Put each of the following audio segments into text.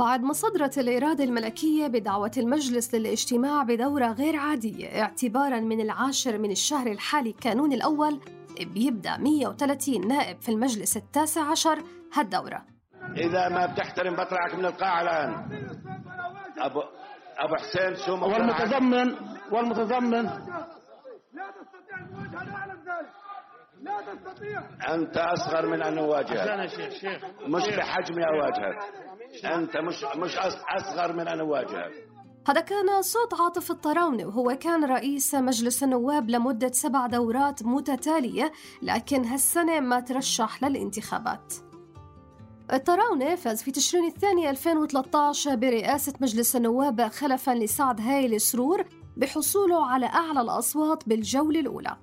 بعد ما صدرت الإرادة الملكية بدعوة المجلس للاجتماع بدورة غير عادية اعتباراً من العاشر من الشهر الحالي الكانون الأول بيبدأ 130 نائب في المجلس التاسع عشر هالدورة. إذا ما بتحترم بطلعك من القاعة الآن. أبو أبو حسين شو مقتنعك؟ والمتضمن والمتضمن. لا تستطيع أن تواجه لا أعلم ذلك لا تستطيع أنت أصغر من أن أواجهك مش بحجمي أواجهك أنت مش مش أص- أصغر من أن أواجهك هذا كان صوت عاطف الطراونة وهو كان رئيس مجلس النواب لمدة سبع دورات متتالية لكن هالسنة ما ترشح للانتخابات. الطراونة فاز في تشرين الثاني 2013 برئاسة مجلس النواب خلفا لسعد هايل سرور بحصوله على أعلى الأصوات بالجولة الأولى.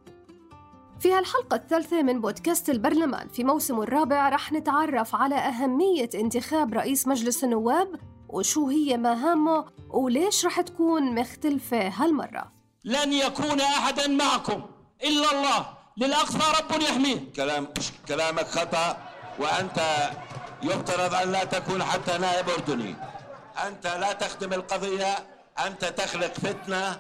في هالحلقة الثالثة من بودكاست البرلمان في موسمه الرابع رح نتعرف على أهمية انتخاب رئيس مجلس النواب وشو هي مهامه وليش رح تكون مختلفة هالمرة. لن يكون أحدا معكم إلا الله. للأقصى رب يحميه. كلام كلامك خطأ وأنت يفترض أن لا تكون حتى نائب أردني. أنت لا تخدم القضية أنت تخلق فتنة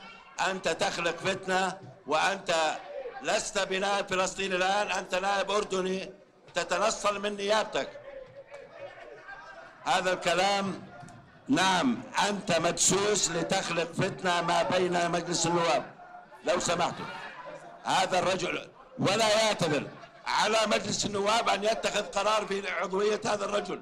أنت تخلق فتنة وأنت لست بنائب فلسطيني الآن أنت نائب أردني تتنصل من نيابتك. هذا الكلام نعم أنت مدسوس لتخلق فتنة ما بين مجلس النواب. لو سمحتم هذا الرجل ولا يعتذر. على مجلس النواب أن يتخذ قرار في عضوية هذا الرجل.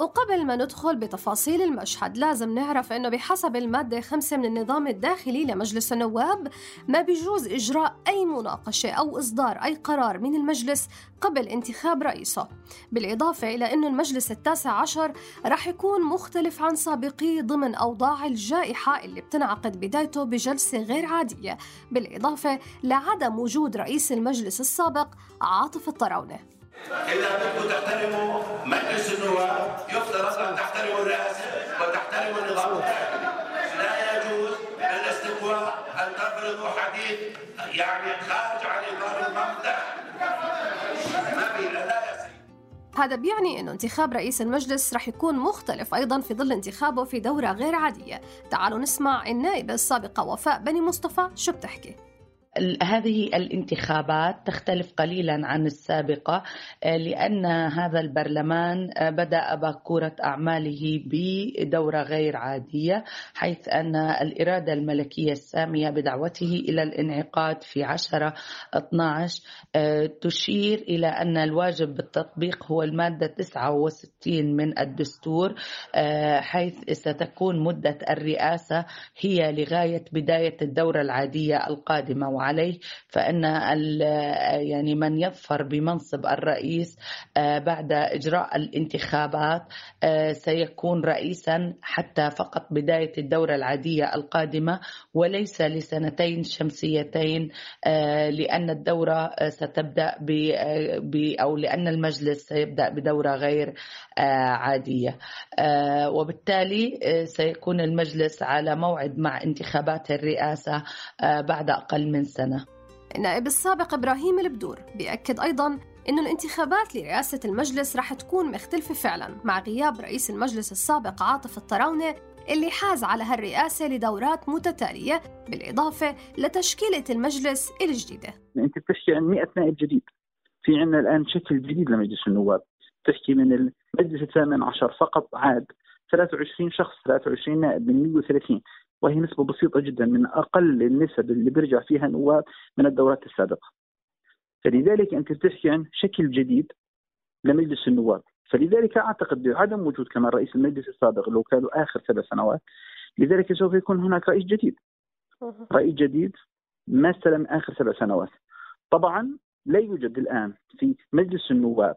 وقبل ما ندخل بتفاصيل المشهد لازم نعرف إنه بحسب المادة خمسة من النظام الداخلي لمجلس النواب ما بيجوز إجراء أي مناقشة أو إصدار أي قرار من المجلس قبل انتخاب رئيسه. بالإضافة إلى إنه المجلس التاسع عشر رح يكون مختلف عن سابقيه ضمن أوضاع الجائحة اللي بتنعقد بدايته بجلسة غير عادية. بالإضافة لعدم وجود رئيس المجلس السابق عاطف الطراونة إذا بدكم تحترموا مجلس النواب. يفترض أن تحترموا الرئاسة وتحترموا النظام. الداخلي لا يجوز للاستقواء أن تفرضوا حديث يعني خارج عن إطار الداخلي ما في لا هذا بيعني انه انتخاب رئيس المجلس رح يكون مختلف أيضا في ظل انتخابه في دورة غير عادية. تعالوا نسمع النائبه السابقه وفاء بني مصطفى شو بتحكي. هذه الانتخابات تختلف قليلا عن السابقة آه، لأن هذا البرلمان آه، بدأ باكورة أعماله بدورة غير عادية حيث أن الإرادة الملكية السامية بدعوته إلى الانعقاد في 10 12 آه، تشير إلى أن الواجب بالتطبيق هو المادة 69 من الدستور حيث ستكون مدة الرئاسة هي لغاية بداية الدورة العادية القادمة. وعليه فإن يعني من يظفر بمنصب الرئيس آه، بعد إجراء الانتخابات آه، سيكون رئيسا حتى فقط بداية الدورة العادية القادمة وليس لسنتين شمسيتين آه، لأن الدورة ستبدأ ب أو لأن المجلس سيبدأ بدورة غير عادية. وبالتالي سيكون المجلس على موعد مع انتخابات الرئاسة بعد أقل من سنة. النائب السابق إبراهيم البدور بيأكد أيضا إنه الانتخابات لرئاسة المجلس رح تكون مختلفة فعلا مع غياب رئيس المجلس السابق عاطف الطراونه اللي حاز على هالرئاسة لدورات متتالية بالإضافة لتشكيلة المجلس الجديدة. أنت بتحكي عن 100 نائب جديد. في عندنا الآن شكل جديد لمجلس النواب. تحكي من المجلس الثامن عشر فقط عاد. 23 شخص 23 نائب من 130 وهي نسبة بسيطة جدا من أقل النسب اللي بيرجع فيها نواب من الدورات السابقة. فلذلك أنت بتحكي عن شكل جديد لمجلس النواب. فلذلك أعتقد بعدم وجود كمان رئيس المجلس السابق لو كانوا آخر ثلاث سنوات لذلك سوف يكون هناك رئيس جديد. رئيس جديد ما استلم آخر سبع سنوات. طبعا لا يوجد الآن في مجلس النواب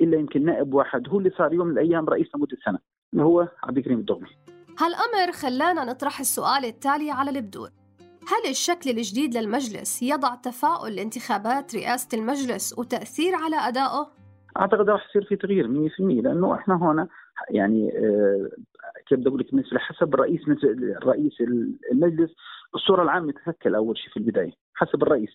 إلا يمكن نائب واحد هو اللي صار يوم من الأيام رئيس لمدة سنة اللي هو عبد الكريم الدغمي. هالأمر خلانا نطرح السؤال التالي على البدور هل الشكل الجديد للمجلس يضع تفاؤل لانتخابات رئاسة المجلس وتأثير على أدائه؟ أعتقد راح يصير في تغيير 100% لأنه إحنا هنا يعني آه، كيف بدي أقول لك بالنسبة حسب رئيس رئيس المجلس الصورة العامة تتشكل أول شيء في البداية حسب الرئيس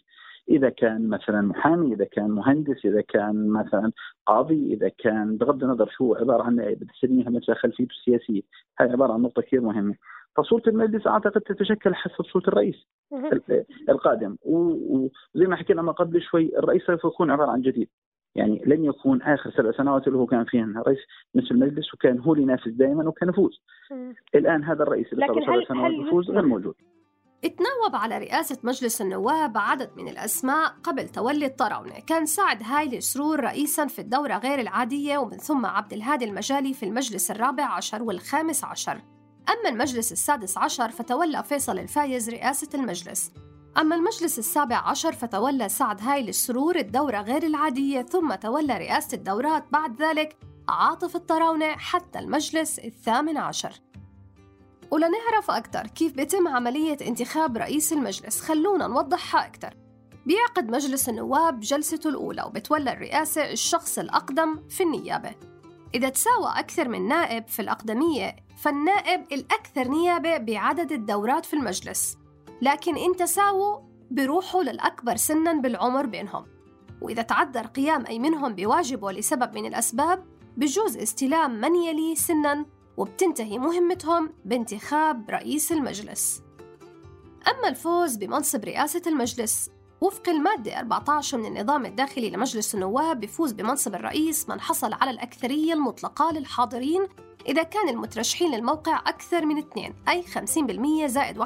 إذا كان مثلا محامي إذا كان مهندس إذا كان مثلا قاضي إذا كان بغض النظر شو عبارة عن بدي اسميها مثلا خلفيته السياسيه هاي عبارة عن نقطة كثير مهمة. فصورة المجلس أعتقد تتشكل حسب صورة الرئيس القادم. وزي ما حكينا ما قبل شوي الرئيس سوف يكون عبارة عن جديد. يعني لن يكون آخر سبع سنوات اللي هو كان فيها رئيس مثل المجلس وكان هو اللي ينافس دائما وكان يفوز. الآن هذا الرئيس اللي صار سبع سنوات يفوز غير موجود. اتناوب على رئاسة مجلس النواب عدد من الأسماء قبل تولي الطراونة كان سعد هايل سرور رئيسا في الدورة غير العادية ومن ثم عبد الهادي المجالي في المجلس الرابع عشر والخامس عشر. أما المجلس السادس عشر فتولى فيصل الفايز رئاسة المجلس. أما المجلس السابع عشر فتولى سعد هايل السرور الدورة غير العادية ثم تولى رئاسة الدورات بعد ذلك عاطف الطراونة حتى المجلس الثامن عشر. ولنعرف أكثر كيف بيتم عملية انتخاب رئيس المجلس. خلونا نوضحها أكثر. بيعقد مجلس النواب جلسته الأولى وبتولى الرئاسة الشخص الأقدم في النيابة. إذا تساوى أكثر من نائب في الأقدمية فالنائب الأكثر نيابة بعدد الدورات في المجلس. لكن إن تساووا بيروحوا للأكبر سنا بالعمر بينهم. وإذا تعذر قيام أي منهم بواجبه لسبب من الأسباب بجوز استلام من يلي سنا وبتنتهي مهمتهم بانتخاب رئيس المجلس. أما الفوز بمنصب رئاسة المجلس وفق المادة 14 من النظام الداخلي لمجلس النواب بفوز بمنصب الرئيس من حصل على الأكثرية المطلقة للحاضرين إذا كان المترشحين للموقع أكثر من اثنين أي 50% زائد 1%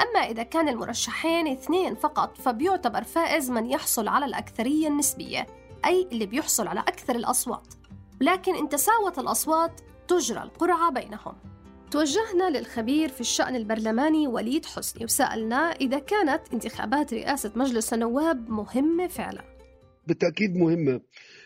أما إذا كان المرشحين اثنين فقط فبيعتبر فائز من يحصل على الأكثرية النسبية أي اللي بيحصل على أكثر الأصوات. لكن إن تساوت الأصوات تجرى القرعة بينهم. توجهنا للخبير في الشأن البرلماني وليد حسني وسألناه إذا كانت انتخابات رئاسة مجلس النواب مهمة فعلا. بالتأكيد مهمة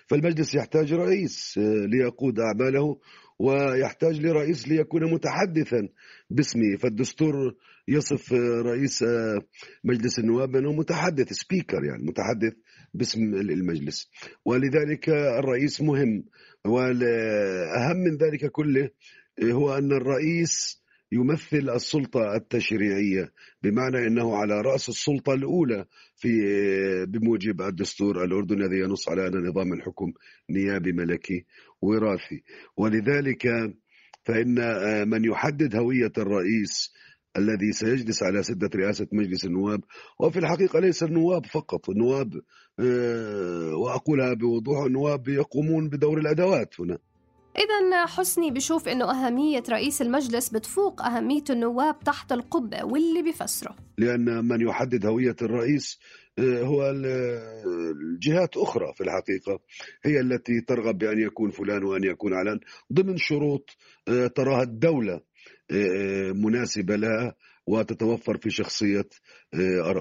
فالمجلس يحتاج رئيس آه، ليقود أعماله ويحتاج لرئيس ليكون متحدثا باسمه. فالدستور يصف آه، رئيس آه، مجلس النواب أنه متحدث سبيكر يعني متحدث باسم المجلس. ولذلك الرئيس مهم. والأهم من ذلك كله هو أن الرئيس يمثل السلطة التشريعية بمعنى أنه على رأس السلطة الأولى في بموجب الدستور الأردني الذي ينص على أن نظام الحكم نيابي ملكي وراثي. ولذلك فإن من يحدد هوية الرئيس الذي سيجلس على سدة رئاسة مجلس النواب وفي الحقيقة ليس النواب فقط النواب آه، وأقولها بوضوح النواب يقومون بدور الأدوات هنا. إذا حسني بشوف إنه أهمية رئيس المجلس بتفوق أهمية النواب تحت القبة واللي بيفسره. لأن من يحدد هوية الرئيس آه، هو الجهات أخرى في الحقيقة هي التي ترغب بأن يكون فلان وأن يكون علان ضمن شروط آه، تراها الدولة مناسبة لها وتتوفر في شخصية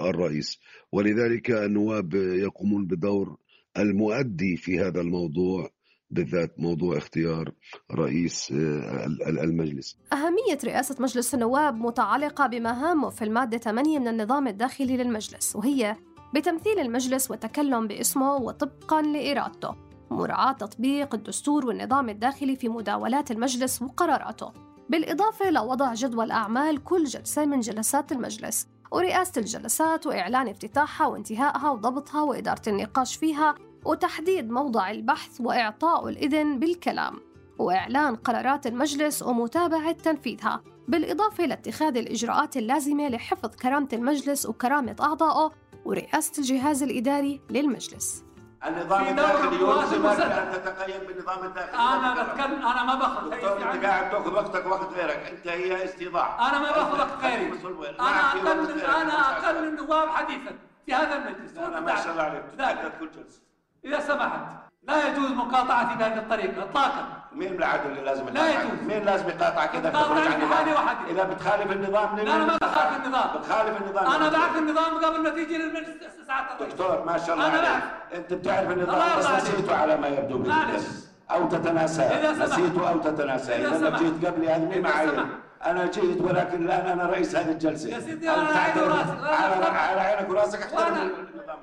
الرئيس. ولذلك النواب يقومون بدور المؤدي في هذا الموضوع بالذات موضوع اختيار رئيس آه، المجلس. أهمية رئاسة مجلس النواب متعلقة بمهامه في المادة 8 من النظام الداخلي للمجلس وهي بتمثيل المجلس والتكلم باسمه وطبقا لإرادته مراعاة تطبيق الدستور والنظام الداخلي في مداولات المجلس وقراراته. بالإضافة لوضع جدول أعمال كل جلسة من جلسات المجلس ورئاسة الجلسات وإعلان افتتاحها وانتهائها وضبطها وإدارة النقاش فيها وتحديد موضع البحث وإعطاء الإذن بالكلام وإعلان قرارات المجلس ومتابعة تنفيذها بالإضافة لاتخاذ الإجراءات اللازمة لحفظ كرامة المجلس وكرامة أعضائه ورئاسة الجهاز الإداري للمجلس النظام الداخلي يلزمك ان تتقيد بالنظام الداخلي. أنا بتكلم أنا ما باخذ دكتور أنت قاعد تأخذ وقتك وقت غيرك. أنت هي استيضاح. أنا ما باخذ وقت غيري. أنا أقل أنا أقل النواب حديثا في هذا المجلس. أنا ما شاء الله عليك. تتحدث كل جلسة. إذا سمحت. لا يجوز مقاطعتي بهذه الطريقة إطلاقا مين العدو اللي لازم لا؟ يجوز. مين لازم يقاطعك اذا تقاطعني بتخرج عن النظام؟ وحدي. إذا بتخالف النظام لا أنا ما بخالف النظام بتخالف النظام أنا بعرف النظام قبل ما تيجي للمجلس ساعات دكتور ما شاء الله أنا بعرف. أنت بتعرف النظام بس. نسيته على ما يبدو معلش. إذا سمحت. نسيته أو تتناساه إذا سمحت. جيت قبلي هذه إذا معي سمحت. أنا جيت ولكن الآن أنا رئيس هذه الجلسة. يا سيدي أنا عيني وراسي. لا، لا، على. على عينك وراسك أحترم. وأنا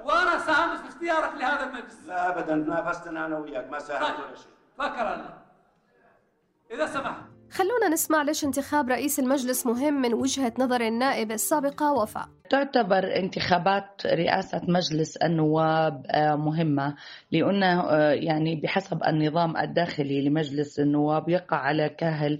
وأنا ساهم في اختيارك لهذا المجلس. لا ابدا. نافستنا أنا وياك. ما ساهمت طيب. ولا شيء. فكر الله إذا سمحت. خلونا نسمع ليش انتخاب رئيس المجلس مهم من وجهة نظر النائب السابقة وفاء. تعتبر انتخابات رئاسة مجلس النواب آه، مهمة لأنه آه، يعني بحسب النظام الداخلي لمجلس النواب يقع على كاهل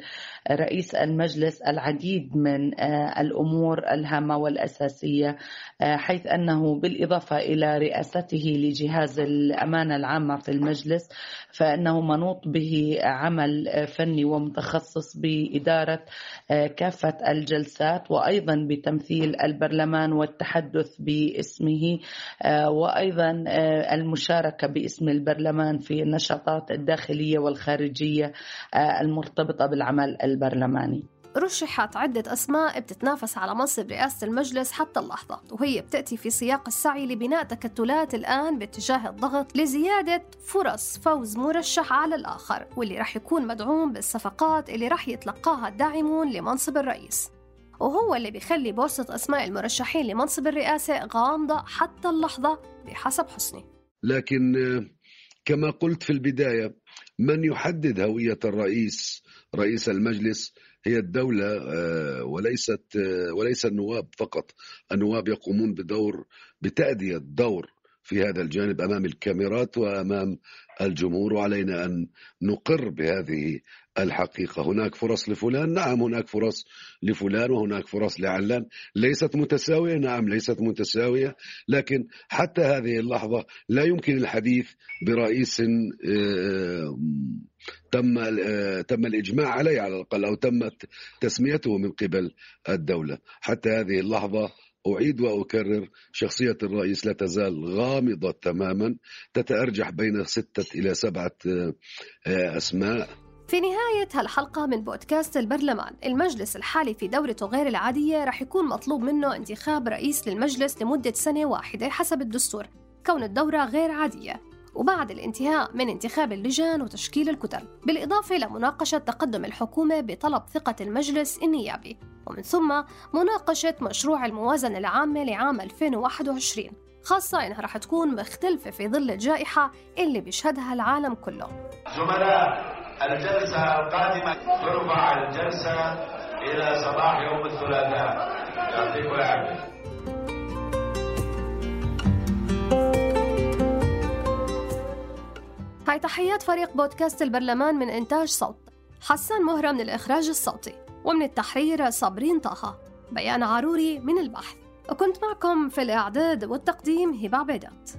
رئيس المجلس العديد من آه، الأمور الهامة والأساسية حيث أنه بالإضافة إلى رئاسته لجهاز الأمانة العامة في المجلس فإنه منوط به عمل فني ومتخصص بإدارة كافة الجلسات وأيضا بتمثيل البرلمان والتحدث باسمه آه، وأيضا آه، المشاركة باسم البرلمان في النشاطات الداخلية والخارجية آه، المرتبطة بالعمل البرلماني. رشحت عدة أسماء بتتنافس على منصب رئاسة المجلس حتى اللحظة وهي بتأتي في سياق السعي لبناء تكتلات الآن باتجاه الضغط لزيادة فرص فوز مرشح على الآخر واللي رح يكون مدعوم بالصفقات اللي رح يتلقاها الداعمون لمنصب الرئيس. وهو اللي بيخلي بورصة أسماء المرشحين لمنصب الرئاسة غامضة حتى اللحظة بحسب حسني. لكن آه، كما قلت في البداية من يحدد هوية الرئيس رئيس المجلس هي الدولة آه، وليست آه، وليس النواب فقط. النواب يقومون بدور بتأدية دور في هذا الجانب أمام الكاميرات وأمام الجمهور وعلينا أن نقر بهذه الحقيقة. هناك فرص لفلان نعم هناك فرص لفلان وهناك فرص لعلان. ليست متساوية نعم ليست متساوية لكن حتى هذه اللحظة لا يمكن الحديث برئيس آه، تم آه، تم الإجماع عليه على الأقل أو تمت تسميته من قبل الدولة. حتى هذه اللحظة أعيد وأكرر شخصية الرئيس لا تزال غامضة تماما تتأرجح بين ستة إلى سبعة آه، أسماء. في نهاية هالحلقة من بودكاست البرلمان المجلس الحالي في دورته غير العادية رح يكون مطلوب منه انتخاب رئيس للمجلس لمدة سنة واحدة حسب الدستور كون الدورة غير عادية. وبعد الانتهاء من انتخاب اللجان وتشكيل الكتل بالإضافة لمناقشة تقدم الحكومة بطلب ثقة المجلس النيابي ومن ثم مناقشة مشروع الموازنة العامة لعام 2021 خاصة إنها رح تكون مختلفة في ظل الجائحة اللي بيشهدها العالم كله. زملاء الجلسة القادمة ترفع الجلسة إلى صباح يوم الثلاثاء. يعطيكم العافية. هاي تحيات فريق بودكاست البرلمان من إنتاج صوت. حسان مهرة من الإخراج الصوتي ومن التحرير صابرين طه. بيان عروري من البحث. وكنت معكم في الإعداد والتقديم هبة عبيدات.